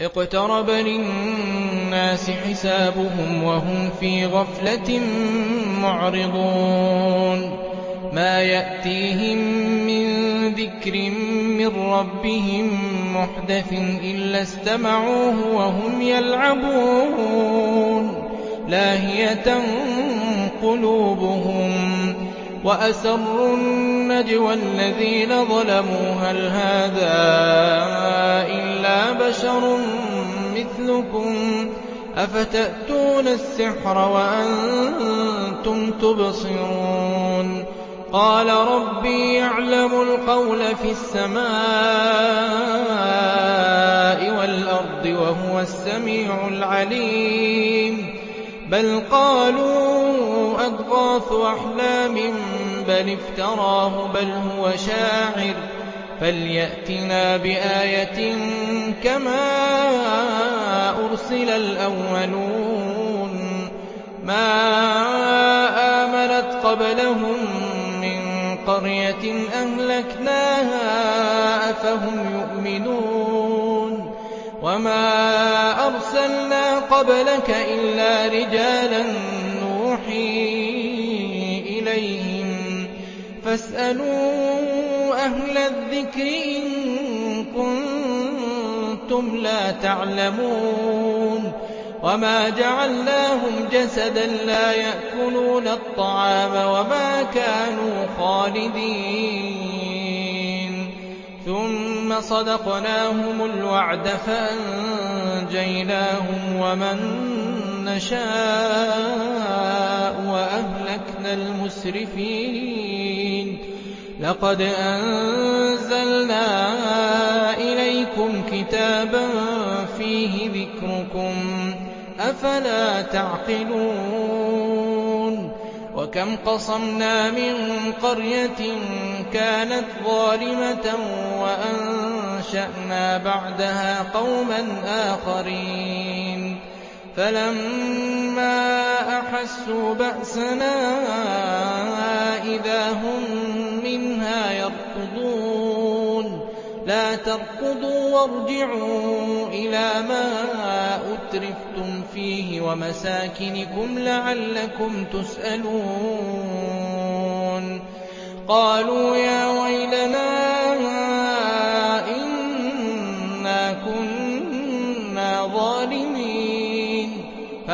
اقْتَرَبَ لِلنَّاسِ حِسَابُهُمْ وَهُمْ فِي غَفْلَةٍ مُّعْرِضُونَ. مَا يَأْتِيهِم مِّن ذِكْرٍ مِّن رَّبِّهِم مُّحْدَثٍ إِلَّا اسْتَمَعُوهُ وَهُمْ يَلْعَبُونَ. لَاهِيَةً قُلُوبُهُمْ وَأَسَرُّوا النَّجْوَى الَّذِينَ ظَلَمُوا. هَلْ هَٰذَا إِلَّا بَشَرٌ مِّثْلُكُمْ؟ أَفَتَأْتُونَ السِّحْرَ وَأَنتُمْ تُبْصِرُونَ؟ قَالَ رَبِّي يَعْلَمُ الْقَوْلَ فِي السَّمَاءِ وَالْأَرْضِ وَهُوَ السَّمِيعُ الْعَلِيمُ. بَلْ قَالُوا أَضْغَاثُ أَحْلَامٍ بَلِ افْتَرَاهُ بَلْ هُوَ شَاعِرٌ. فَلْيَأْتِنَا بِآيَةٍ كَمَا أُرْسِلَ الْأَوَّلُونَ. مَا آمَنَتْ قَبْلَهُم مِّن قَرْيَةٍ أَهْلَكْنَاهَا أَفَهُمْ يُؤْمِنُونَ. وَمَا أَرْسَلْنَا قَبْلَكَ إِلَّا رِجَالًا نُّوحِي إِلَيْهِمْ. فَاسْأَلُوا أَهْلَ الذِّكْرِ إِن كُنتُمْ لَا تَعْلَمُونَ. وَمَا جَعَلْنَاهُمْ جَسَدًا لَّا يَأْكُلُونَ الطَّعَامَ وَمَا كَانُوا خَالِدِينَ. ثُمَّ صَدَقْنَاهُمُ الْوَعْدَ فَأَنجَيْنَاهُمْ وَمَن نَّشَاءُ وَأَهْلَكْنَا الْمُسْرِفِينَ. لَقَدْ أَنزَلْنَا إِلَيْكُمْ كِتَابًا فِيهِ ذِكْرُكُمْ ۖ أَفَلَا تَعْقِلُونَ؟ وَكَمْ قَصَمْنَا مِن قَرْيَةٍ كَانَتْ ظَالِمَةً وَأَنشَأْنَا بَعْدَهَا قَوْمًا آخَرِينَ. فَلَمَّا أَحَسُّوا بَأْسَنَا إِذَا هُم مِّنْهَا يَرْكُضُونَ لَا تَرْكُضُوا وَارْجِعُوا إِلَىٰ مَا أُتْرِفْتُمْ فِيهِ وَمَسَاكِنِكُمْ لَعَلَّكُمْ تُسْأَلُونَ قَالُوا يَا وَيْلَنَا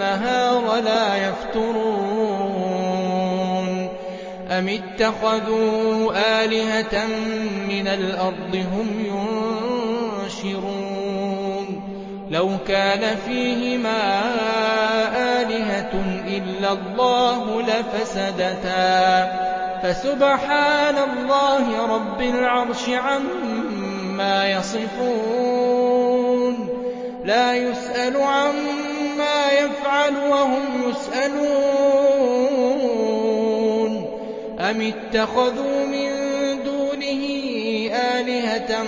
لَا يَفْتُرُونَ. أَمِ اتَّخَذُوا آلِهَةً مِّنَ الْأَرْضِ هُمْ يُنشِرُونَ؟ لَوْ كَانَ فِيهِمَا آلِهَةٌ إِلَّا اللَّهُ لَفَسَدَتَا ۚ. فَسُبْحَانَ اللَّهِ رَبِّ الْعَرْشِ عَمَّا يَصِفُونَ. لَا يُسْأَلُ عَمَّا يَفْعَلُ وَهُمْ يُسْأَلُونَ. أَمِ اتَّخَذُوا مِن دُونِهِ آلِهَةً ۖ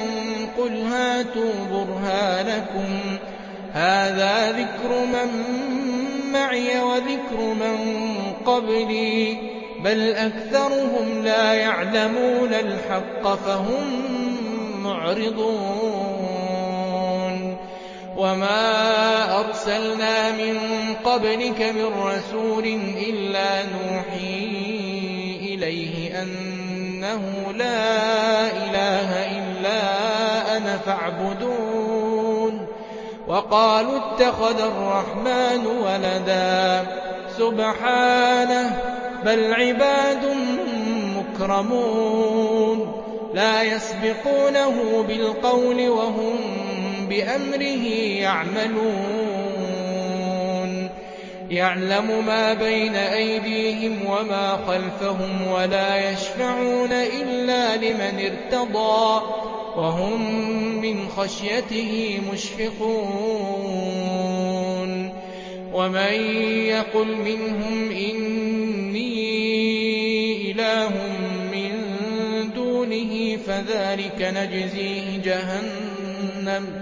قُلْ هَاتُوا بُرْهَانَكُمْ ۖ. هَٰذَا ذِكْرُ مَن مَّعِيَ وَذِكْرُ مَن قَبْلِي ۗ. بَلْ أَكْثَرُهُمْ لَا يَعْلَمُونَ الْحَقَّ فَهُم مُّعْرِضُونَ. وَمَا أَرْسَلْنَا مِن قَبْلِكَ مِن رَّسُولٍ إِلَّا نُوحِي إِلَيْهِ أَنَّهُ لَا إِلَٰهَ إِلَّا أَنَا فَاعْبُدُونِ وقالوا اتخذ الرحمن ولدا سبحانه بل عباد مكرمون لا يسبقونه بالقول وهم بأمره يعملون. يعلم ما بين أيديهم وما خلفهم ولا يشفعون إلا لمن ارتضى وهم من خشيته مشفقون. ومن يقل منهم إني إله من دونه فذلك نجزيه جهنم.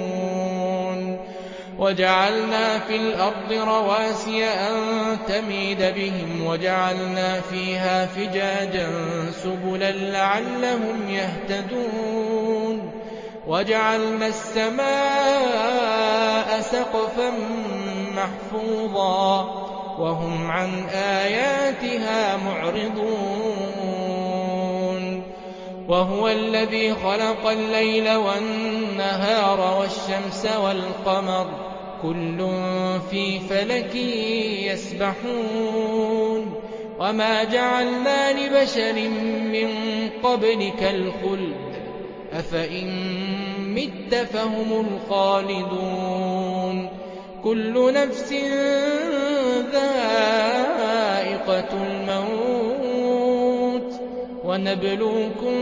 وجعلنا في الأرض رواسي أن تميد بهم وجعلنا فيها فجاجا سبلا لعلهم يهتدون وجعلنا السماء سقفا محفوظا وهم عن آياتها معرضون وهو الذي خلق الليل والنهار والشمس والقمر كل في فلك يسبحون وما جعلنا لبشر من قبلك الخلد أفإن مت فهم الخالدون كل نفس ذائقة الموت ونبلوكم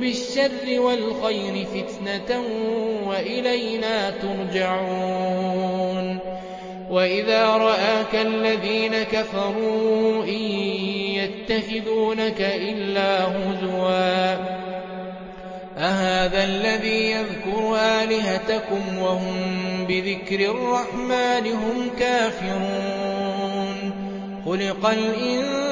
بالشر والخير فتنة وإلينا ترجعون. وإذا رآك الذين كفروا إن يتخذونك إلا هزوا. أهذا الذي يذكر آلهتكم وهم بذكر الرحمن هم كافرون. خلق الإنسان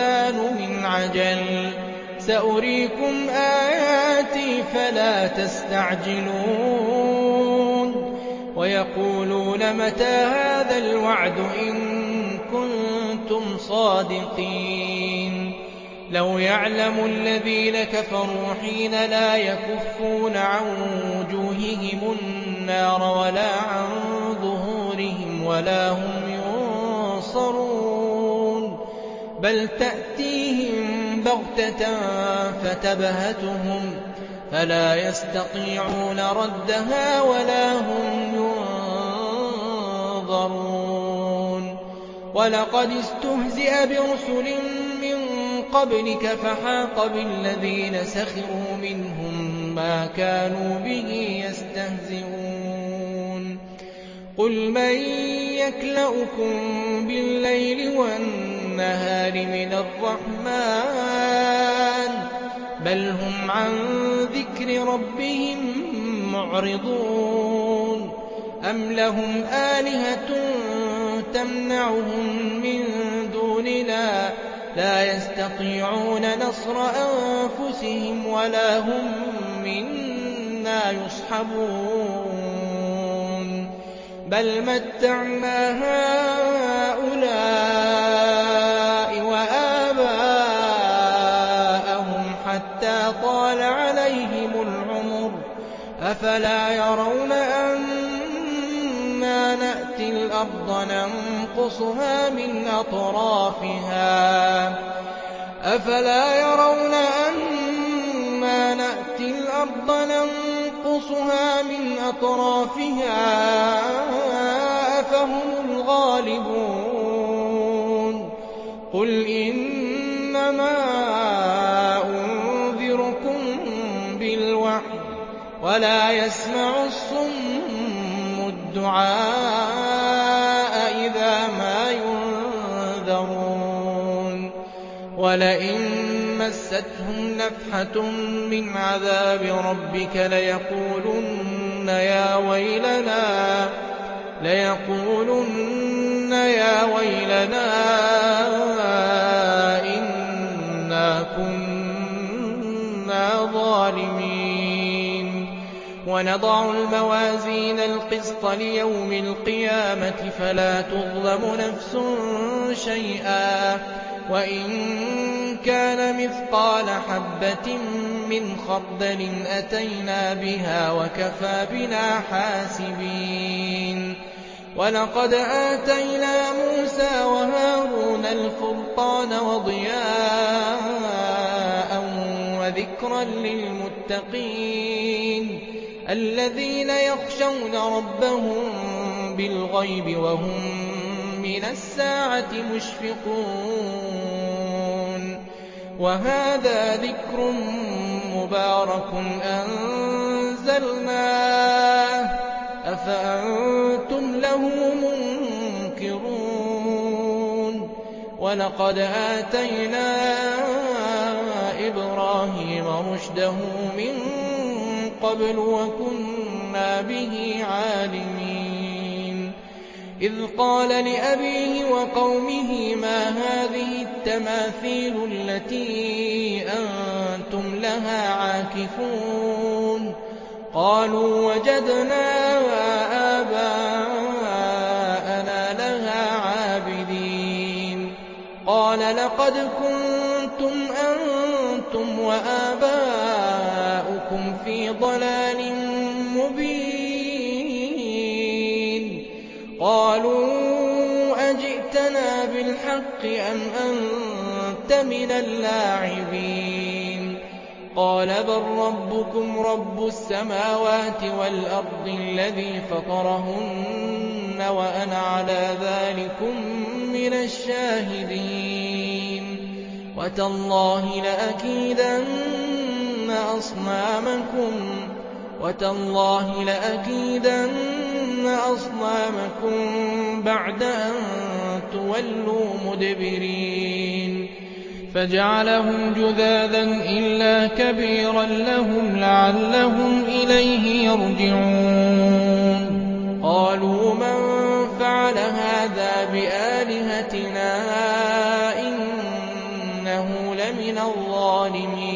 من عجل. سأريكم آياتي فلا تستعجلون. ويقولون متى هذا الوعد إن كنتم صادقين. لو يعلم الذين كفروا حين لا يكفون عن وجوههم النار ولا عن ظهورهم ولا هم ينصرون. بل تأتيهم بغتة فتبهتهم فلا يستطيعون ردها ولا هم ينظرون. ولقد استهزئ برسل من قبلك فحاق بالذين سخروا منهم ما كانوا به يستهزئون. قل من يكلؤكم بالليل والنهار من الرحمن. بل هم عن ذكر ربهم معرضون. أم لهم آلهة تمنعهم من دوننا لا يستطيعون نصر أنفسهم ولا هم منا يصحبون. بل متعنا هؤلاء أفلا يرون أنا نأتي الأرض ننقصها من أطرافها؟ أفلا يرون أنا نأتي الأرض ننقصها من أطرافها؟ أفهم الغالبون. وَلَا يَسْمَعُ الصُّمُّ الدُّعَاءَ إِذَا مَا يُنذَرُونَ. وَلَئِن مَّسَّتْهُمْ نَفْحَةٌ مِّنْ عَذَابِ رَبِّكَ لَيَقُولُنَّ يَا وَيْلَنَا إِنَّا كُنَّا ظَالِمِينَ. ونضع الموازين القسط ليوم القيامة فلا تظلم نفس شيئا وإن كان مثقال حبة من خردل أتينا بها وكفى بنا حاسبين ولقد آتينا موسى وهارون الفرقان وضياء وذكرا للمتقين الذين يخشون ربهم بالغيب وهم من الساعة مشفقون. وهذا ذكر مبارك أنزلناه. أفأنتم له منكرون. ولقد آتينا إبراهيم رشده من قبل وكنا به عالمين. إذ قال لأبيه وقومه ما هذه التماثيل التي أنتم لها عاكفون؟ قالوا وجدنا آباءنا لها عابدين. قال لقد كنتم أنتم وآباؤكم ضلال مبين. قالوا أجئتنا بالحق أم أنت من اللاعبين؟ قال بل ربكم رب السماوات والأرض الذي فطرهن وأنا على ذلكم من الشاهدين. وتالله لأكيدن أصنامكم وتالله لأكيدن أصنامكم بعد أن تولوا مدبرين فجعلهم جذاذا إلا كبيرا لهم لعلهم إليه يرجعون قالوا من فعل هذا بآلهتنا إنه لمن الظالمين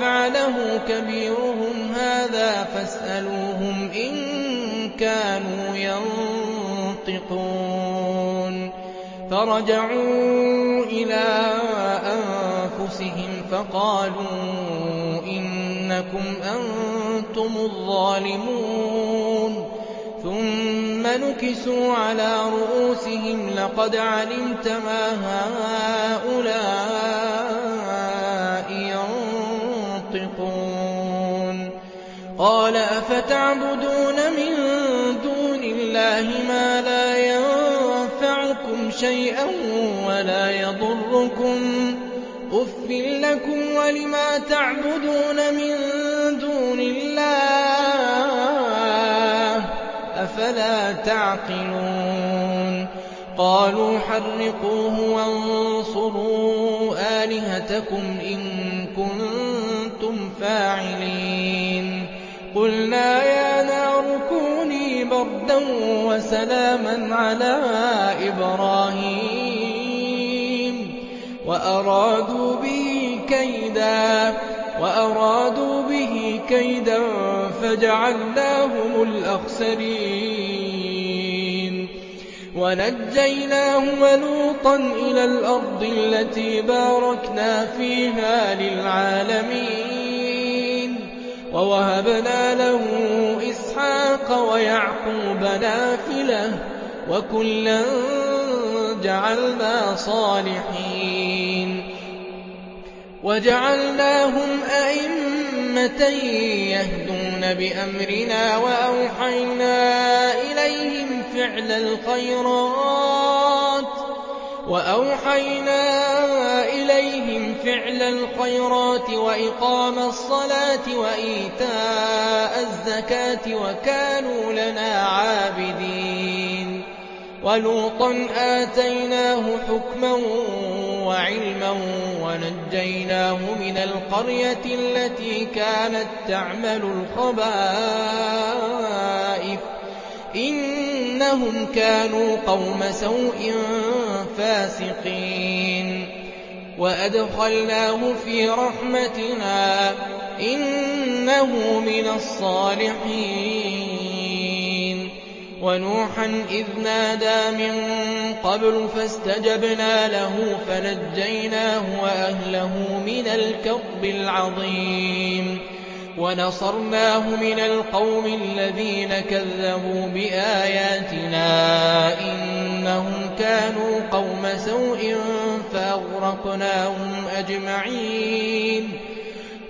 فعله كبيرهم هذا فاسألوهم إن كانوا ينطقون. فرجعوا إلى أنفسهم فقالوا إنكم أنتم الظالمون. ثم نكسوا على رؤوسهم لقد علمت ما هؤلاء قال أفتعبدون من دون الله ما لا ينفعكم شيئا ولا يضركم أف لكم ولما تعبدون من دون الله أفلا تعقلون قالوا حرقوه وانصروا آلهتكم إن كنتم فاعلين قلنا يا نار كوني بردا وسلاما على إبراهيم. وأرادوا به كيدا فجعلناهم الأخسرين. ونجيناه ولوطا إلى الأرض التي باركنا فيها للعالمين. ووهبنا له إسحاق ويعقوب نافلة وكلا جعلنا صالحين وجعلناهم أئمة يهدون بأمرنا وأوحينا إليهم فعل الخيرات وأوحينا إليهم فِعْلَ الْخَيْرَاتِ وَإِقَامَ الصَّلَاةِ وَإِيتَاءَ الزَّكَاةِ وَكَانُوا لَنَا عَابِدِينَ. وَلُوطًا آتَيْنَاهُ حُكْمًا وَعِلْمًا وَنَجَّيْنَاهُ مِنَ الْقَرْيَةِ الَّتِي كَانَت تَّعْمَلُ الْخَبَائِثَ. إِنَّهُمْ كَانُوا قَوْمَ سَوْءٍ فَاسِقِينَ. وَأَدْخَلْنَاهُ فِي رَحْمَتِنَا ۖ إِنَّهُ مِنَ الصَّالِحِينَ. وَنُوحًا إِذْ نَادَىٰ مِن قَبْلُ فَاسْتَجَبْنَا لَهُ فَنَجَّيْنَاهُ وَأَهْلَهُ مِنَ الْكَرْبِ الْعَظِيمِ. وَنَصَرْنَاهُ مِنَ الْقَوْمِ الَّذِينَ كَذَّبُوا بِآيَاتِنَا ۚ إِنَّهُمْ كَانُوا قَوْمَ سَوْءٍ فَأَغْرَقْنَاهُمْ أَجْمَعِينَ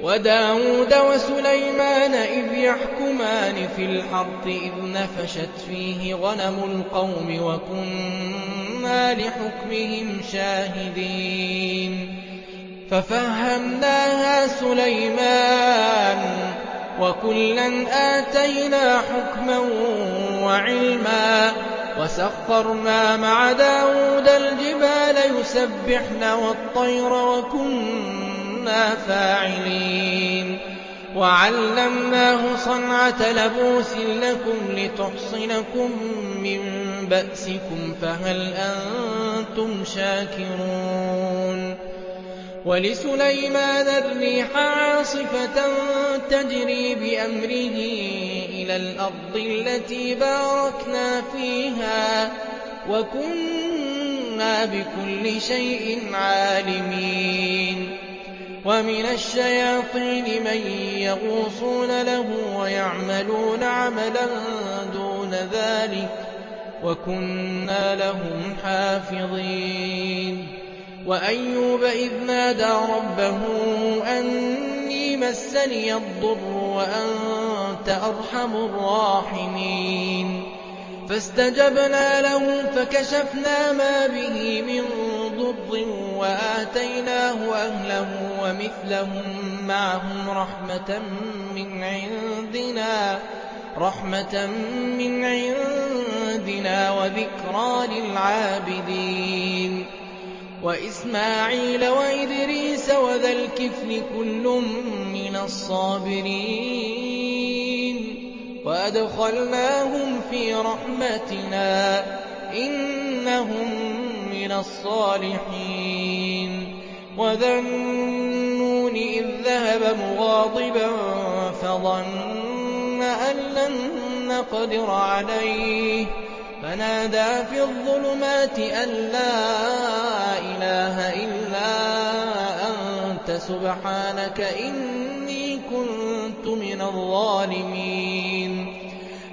وَدَاوُودَ وَسُلَيْمَانَ إِذْ يَحْكُمَانِ فِي الْحَرْثِ إِذْ نَفَشَتْ فِيهِ غَنَمُ الْقَوْمِ وَكُنَّا لِحُكْمِهِمْ شَاهِدِينَ فَفَهَّمْنَاهَا سُلَيْمَانَ ۚ وَكُلًّا آتَيْنَا حُكْمًا وَعِلْمًا ۚ وَسَخَّرْنَا مَعَ دَاوُودَ الْجِبَالَ يُسَبِّحْنَ وَالطَّيْرَ وَكُنَّا فَاعِلِينَ وَعَلَّمْنَاهُ صَنْعَةَ لَبُوسٍ لَّكُمْ لِتُحْصِنَكُم مِّن بَأْسِكُمْ ۖ فَهَلْ أَنتُمْ شَاكِرُونَ وَلِسُلَيْمَانَ الرِّيحَ عَاصِفَةً تَجْرِي بِأَمْرِهِ إِلَى الْأَرْضِ الَّتِي بَارَكْنَا فِيهَا ۚ وَكُنَّا بِكُلِّ شَيْءٍ عَالِمِينَ. وَمِنَ الشَّيَاطِينِ مَن يَغُوصُونَ لَهُ وَيَعْمَلُونَ عَمَلًا دُونَ ذَٰلِكَ ۖ وَكُنَّا لَهُمْ حَافِظِينَ. وَأَيُّوبَ إِذْ نَادَىٰ رَبَّهُ أَنِّي مَسَّنِيَ الضُّرُّ وَأَنتَ أَرْحَمُ الرَّاحِمِينَ. فَاسْتَجَبْنَا لَهُ فَكَشَفْنَا مَا بِهِ مِن ضُرٍّ وَآتَيْنَاهُ أَهْلَهُ وَمِثْلَهُم مَّعَهُمْ رَحْمَةً مِّنْ عِندِنَا وَذِكْرَىٰ لِلْعَابِدِينَ. وَإِسْمَاعِيلَ وَإِدْرِيسَ وَذَا الْكِفْلِ ۖ كُلٌّ مِّنَ الصَّابِرِينَ وَأَدْخَلْنَاهُمْ فِي رَحْمَتِنَا ۖ إِنَّهُم مِّنَ الصَّالِحِينَ وَذَا النُّونِ إِذ ذَّهَبَ مُغَاضِبًا فَظَنَّ أَن لَّن نَّقْدِرَ عَلَيْهِ فَنَادَىٰ فِي الظُّلُمَاتِ أَن لَّا إِلَٰهَ إِلَّا أَنتَ سُبْحَانَكَ إِنِّي كُنتُ مِنَ الظَّالِمِينَ.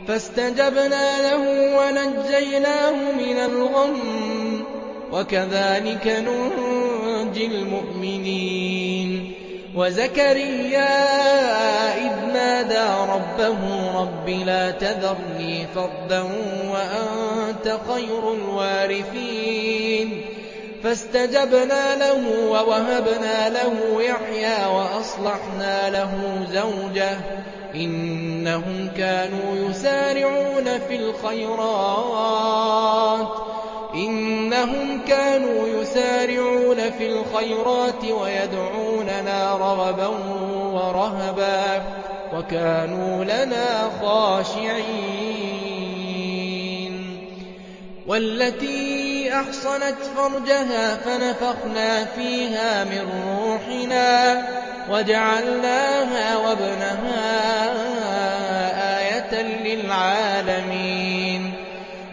فَاسْتَجَبْنَا لَهُ وَنَجَّيْنَاهُ مِنَ الْغَمِّ ۚ وَكَذَٰلِكَ نُنجِي الْمُؤْمِنِينَ. وَزَكَرِيَّا إِذْ نَادَىٰ رَبَّهُ رَبِّ لَا تَذَرْنِي فَرْدًا وَأَنتَ خَيْرُ الْوَارِثِينَ. فَاسْتَجَبْنَا لَهُ وَوَهَبْنَا لَهُ يَحْيَىٰ وَأَصْلَحْنَا لَهُ زَوْجَهُ ۚ إِنَّهُمْ كَانُوا يُسَارِعُونَ فِي الْخَيْرَاتِ وَيَدْعُونَنَا رَغَبًا وَرَهَبًا ۖ وَكَانُوا لَنَا خَاشِعِينَ أَحْصَنَتْ فَرْجَهَا فَنَفَخْنَا فِيهَا مِن رُّوحِنَا وَجَعَلْنَاهَا وَابْنَهَا آيَةً لِّلْعَالَمِينَ.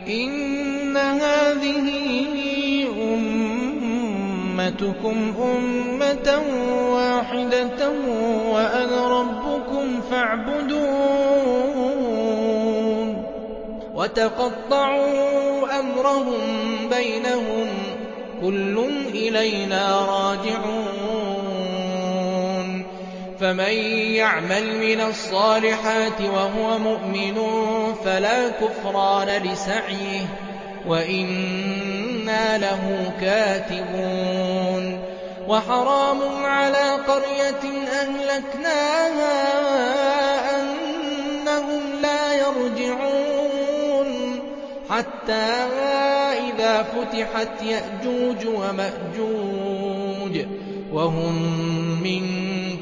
إِنَّ هَٰذِهِ أُمَّتُكُمْ أُمَّةً وَاحِدَةً وَأَنَا رَبُّكُمْ فَاعْبُدُونِ. وَتَقَطَّعُوا أَمْرَهُم بَيْنَهُمْ ۖ كُلٌّ إِلَيْنَا رَاجِعُونَ فَمَن يَعْمَلْ مِنَ الصَّالِحَاتِ وَهُوَ مُؤْمِنٌ فَلَا كُفْرَانَ لِسَعْيِهِ وَإِنَّا لَهُ كَاتِبُونَ وحرام على قرية أهلكناها أنهم لا يرجعون حتى إذا فتحت يأجوج ومأجوج وهم من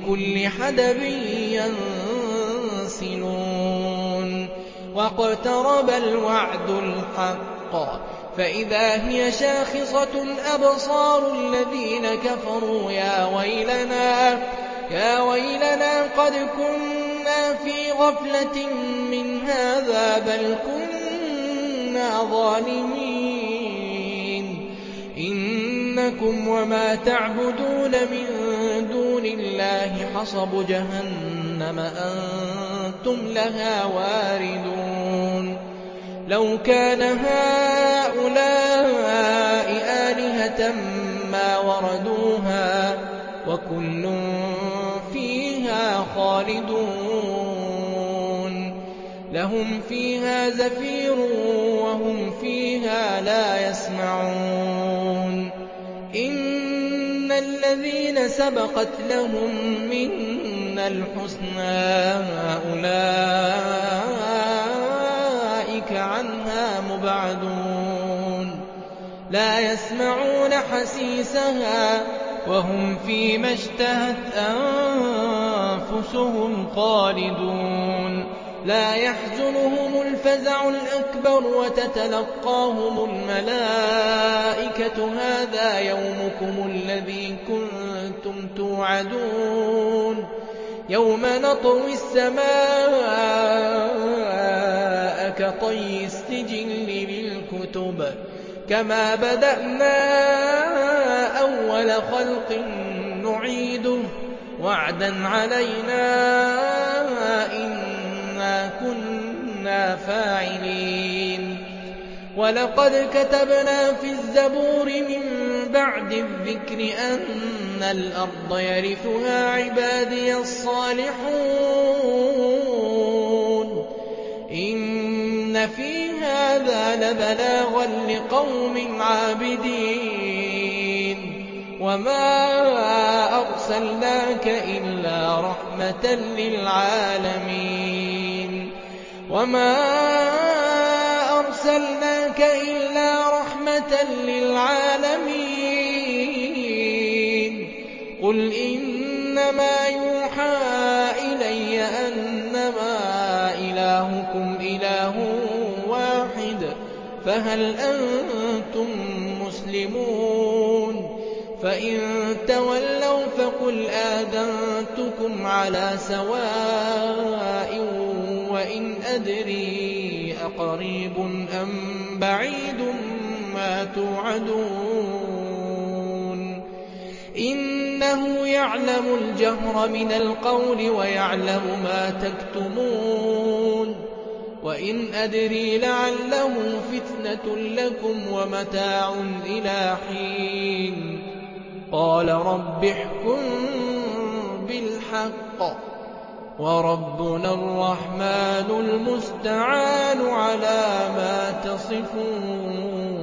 كل حدب ينسلون واقترب الوعد الحق فإذا هي شاخصة أبصار الذين كفروا يا ويلنا يا ويلنا قد كنا في غفلة من هذا بل كنا ظالمين إنكم وما تعبدون من دون الله حصب جهنم أنتم لها واردون. لو كان هؤلاء آلهة ما وردوها وكل فيها خالدون. لهم فيها زفير وهم فيها لا يسمعون. إن الذين سبقت لهم منا الحسنى أولئك عنها مبعدون لا يسمعون حسيسها وهم فيما اشتهت أنفسهم خالدون لا يحزنهم الفزع الأكبر وتتلقاهم الملائكة. هذا يومكم الذي كنتم توعدون. يوم نطوي السماء كطي السجل للكتب كما بدأنا أول خلق نعيده. وعدا علينا فاعلين ولقد كتبنا في الزبور من بعد الذكر أن الأرض يرثها عبادي الصالحون. إن في هذا لبلاغا لقوم عابدين. وما أرسلناك إلا رحمة للعالمين. وما أرسلناك إلا رحمة للعالمين قل إنما يوحى إلي أنما إلهكم إله واحد فهل أنتم مسلمون فإن تولوا فقل آذنتكم على سواء وإن أدري أقريب أم بعيد ما توعدون إنه يعلم الجهر من القول ويعلم ما تكتمون وإن أدري لعله فتنة لكم ومتاع إلى حين قال رب احكم بالحق وربنا الرحمن المستعان على ما تصفون.